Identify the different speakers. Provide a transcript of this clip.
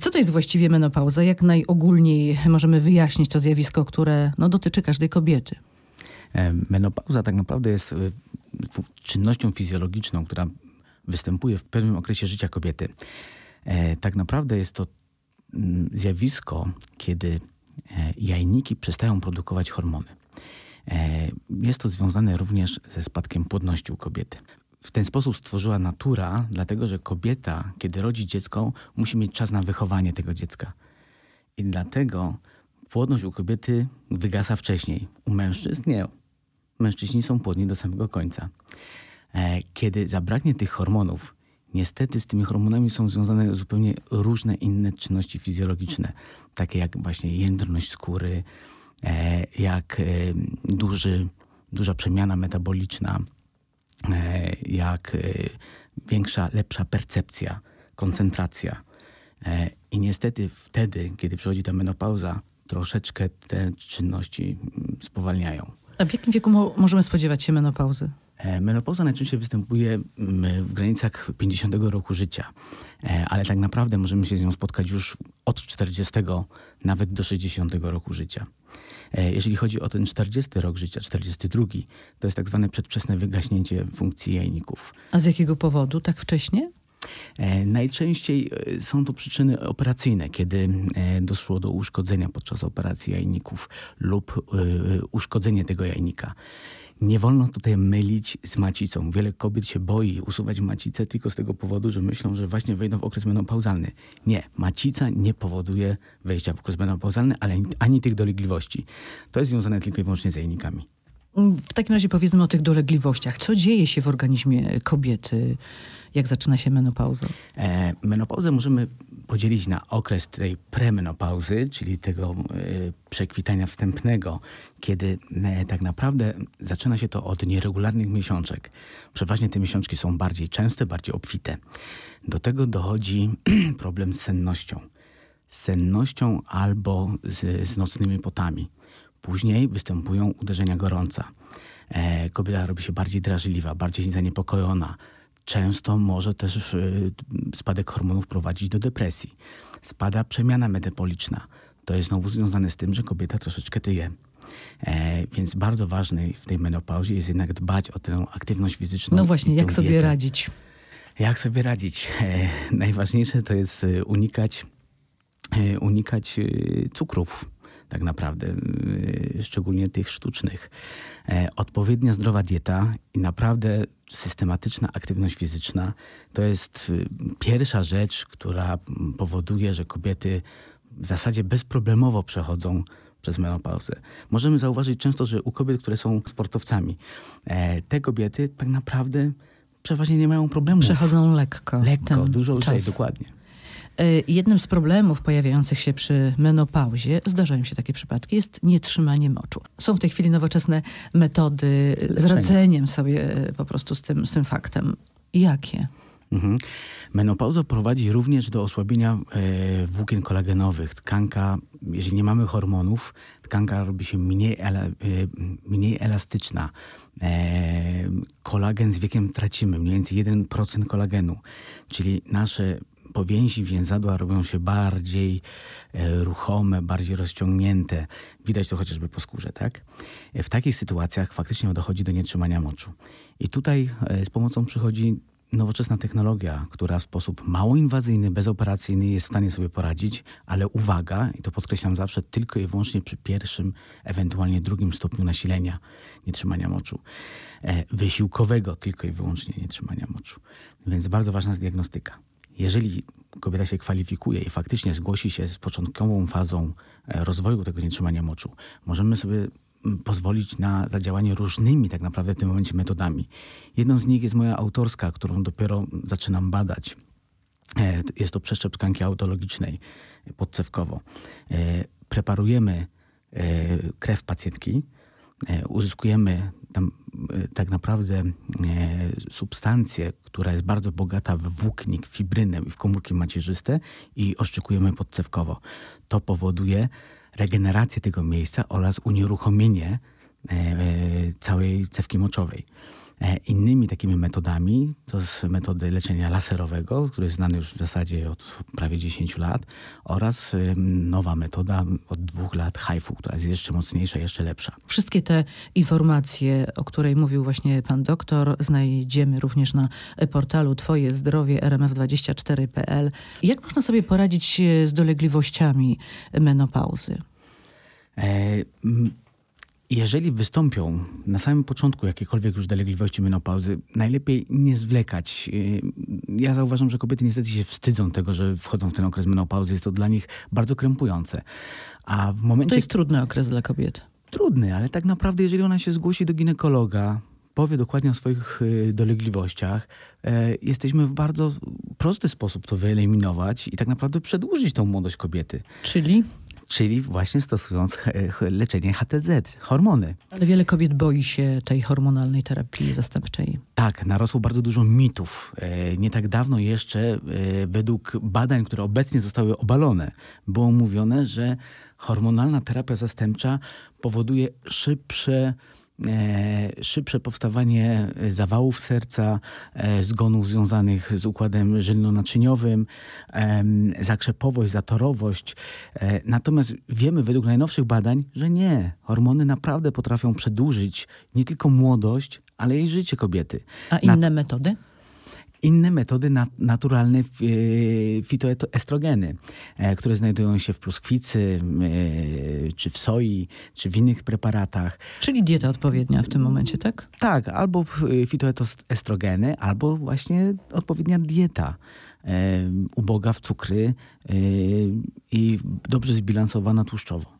Speaker 1: Co to jest właściwie menopauza? Jak najogólniej możemy wyjaśnić to zjawisko, które no, dotyczy każdej kobiety?
Speaker 2: E, menopauza tak naprawdę jest e, czynnością fizjologiczną, która występuje w pewnym okresie życia kobiety. E, tak naprawdę jest to mm, zjawisko, kiedy jajniki przestają produkować hormony. Jest to związane również ze spadkiem płodności u kobiety. W ten sposób stworzyła natura, dlatego że kobieta, kiedy rodzi dziecko, musi mieć czas na wychowanie tego dziecka. I dlatego płodność u kobiety wygasa wcześniej. U mężczyzn nie mężczyźni są płodni do samego końca. E, kiedy zabraknie tych hormonów, niestety z tymi hormonami są związane zupełnie różne inne czynności fizjologiczne, takie jak właśnie jędrność skóry, e, jak e, duży, duża przemiana metaboliczna, jak większa, lepsza percepcja, koncentracja. I niestety wtedy, kiedy przychodzi ta menopauza, troszeczkę te czynności mm, spowalniają.
Speaker 1: A w jakim wieku mo możemy spodziewać się menopauzy?
Speaker 2: E, menopauza najczęściej występuje mm, w granicach 50 roku życia, e, ale tak naprawdę możemy się z nią spotkać już od 40, nawet do 60 roku życia. E, jeżeli chodzi o ten 40 rok życia, 42, to jest tak zwane przedwczesne wygaśnięcie funkcji jajników.
Speaker 1: A z jakiego powodu tak wcześnie?
Speaker 2: E, najczęściej e, są to przyczyny operacyjne, kiedy doszło do uszkodzenia podczas operacji jajników lub uszkodzenie tego jajnika. Nie wolno tutaj mylić z macicą. Wiele kobiet się boi usuwać macicę tylko z tego powodu, że myślą, że właśnie wejdą w okres menopauzalny. Nie, macica nie powoduje wejścia w okres menopauzalny, ale ani tych dolegliwości. To jest związane tylko i wyłącznie z jajnikami.
Speaker 1: W takim razie powiedzmy o tych dolegliwościach. Co dzieje się w organizmie kobiety, jak zaczyna się menopauza?
Speaker 2: E, menopauzę możemy podzielić na okres tej premenopauzy, czyli tego e, przekwitania wstępnego, kiedy e, tak naprawdę zaczyna się to od nieregularnych miesiączek. Przeważnie te miesiączki są bardziej częste, bardziej obfite. Do tego dochodzi problem z sennością. Z sennością albo z, z nocnymi potami Później występują uderzenia gorąca. E, kobieta robi się bardziej drażliwa, bardziej zaniepokojona. Często może też e, spadek hormonów prowadzić do depresji. Spada przemiana metaboliczna. To jest znowu związane z tym, że kobieta troszeczkę tyje. E, więc bardzo ważne w tej menopauzie jest jednak dbać o tę aktywność fizyczną.
Speaker 1: No właśnie, jak sobie dietę. radzić?
Speaker 2: Jak sobie radzić? E, najważniejsze to jest e, unikać, e, unikać cukrów tak naprawdę, y, szczególnie tych sztucznych. E, odpowiednia zdrowa dieta i naprawdę systematyczna aktywność fizyczna to jest y, pierwsza rzecz, która powoduje, że kobiety w zasadzie bezproblemowo przechodzą przez menopauzę. Możemy zauważyć często, że u kobiet, które są sportowcami, e, te kobiety tak naprawdę przeważnie nie mają problemu.
Speaker 1: Przechodzą lekko.
Speaker 2: Lekko, dużo lżej, dokładnie.
Speaker 1: E, jednym z problemów pojawiających się przy menopauzie, zdarzają się takie przypadki, jest nietrzymanie moczu. Są w tej chwili nowoczesne metody Leczenia. z radzeniem sobie e, po prostu z tym, z tym faktem. Jakie? Mhm.
Speaker 2: Menopauza prowadzi również do osłabienia e, włókien kolagenowych. Tkanka, jeżeli nie mamy hormonów, tkanka robi się mniej, ela, e, mniej elastyczna. E, kolagen z wiekiem tracimy, mniej więcej 1% kolagenu, czyli nasze powięzi więzadła robią się bardziej e, ruchome, bardziej rozciągnięte. Widać to chociażby po skórze, tak? E, w takich sytuacjach faktycznie dochodzi do nietrzymania moczu. I tutaj e, z pomocą przychodzi nowoczesna technologia, która w sposób mało inwazyjny, bezoperacyjny jest w stanie sobie poradzić, ale uwaga, i to podkreślam zawsze, tylko i wyłącznie przy pierwszym, ewentualnie drugim stopniu nasilenia nietrzymania moczu. Wysiłkowego tylko i wyłącznie nietrzymania moczu. Więc bardzo ważna jest diagnostyka jeżeli kobieta się kwalifikuje i faktycznie zgłosi się z początkową fazą e, rozwoju tego nietrzymania moczu, możemy sobie pozwolić na zadziałanie różnymi tak naprawdę w tym momencie metodami. Jedną z nich jest moja autorska, którą dopiero zaczynam badać. E, jest to przeszczep tkanki autologicznej podcewkowo. E, preparujemy krew pacjentki, uzyskujemy tam e, tak naprawdę e, substancję, która jest bardzo bogata w włóknik, fibrynę i w komórki macierzyste i oszczykujemy podcewkowo. To powoduje regenerację tego miejsca oraz unieruchomienie e, całej cewki moczowej. E, innymi takimi metodami to jest metody leczenia laserowego, który jest znany już w zasadzie od prawie 10 lat oraz nowa metoda od dwóch lat HIFU, która jest jeszcze mocniejsza, jeszcze lepsza.
Speaker 1: Wszystkie te informacje, o której mówił właśnie pan doktor, znajdziemy również na portalu Twoje zdrowie rmf24.pl. Jak można sobie poradzić z dolegliwościami menopauzy?
Speaker 2: E, jeżeli wystąpią na samym początku jakiekolwiek już dolegliwości menopauzy, najlepiej nie zwlekać. E, ja zauważam, że kobiety niestety się wstydzą tego, że wchodzą w ten okres menopauzy. Jest to dla nich bardzo krępujące.
Speaker 1: A w momencie... To jest trudny okres dla kobiet.
Speaker 2: Trudny, ale tak naprawdę jeżeli ona się zgłosi do ginekologa, powie dokładnie o swoich e, dolegliwościach, jesteśmy w bardzo prosty sposób to wyeliminować i tak naprawdę przedłużyć tą młodość kobiety.
Speaker 1: Czyli?
Speaker 2: Czyli właśnie stosując leczenie HTZ, hormony.
Speaker 1: Ale wiele kobiet boi się tej hormonalnej terapii zastępczej.
Speaker 2: Tak, narosło bardzo dużo mitów. E, nie tak dawno jeszcze, e, według badań, które obecnie zostały obalone, było mówione, że hormonalna terapia zastępcza powoduje szybsze E, szybsze powstawanie zawałów serca, e, zgonów związanych z układem żylno-naczyniowym, zakrzepowość, zatorowość. E, natomiast wiemy według najnowszych badań, że nie. Hormony naprawdę potrafią przedłużyć nie tylko młodość, ale i życie kobiety.
Speaker 1: A inne Na... metody?
Speaker 2: Inne metody naturalne e, fitoestrogeny, e, które znajdują się w pluskwicy, e, czy w soi, czy w innych preparatach.
Speaker 1: Czyli dieta odpowiednia w tym momencie, tak?
Speaker 2: Tak, albo fitoestrogeny, albo właśnie odpowiednia dieta uboga w cukry i dobrze zbilansowana tłuszczowo.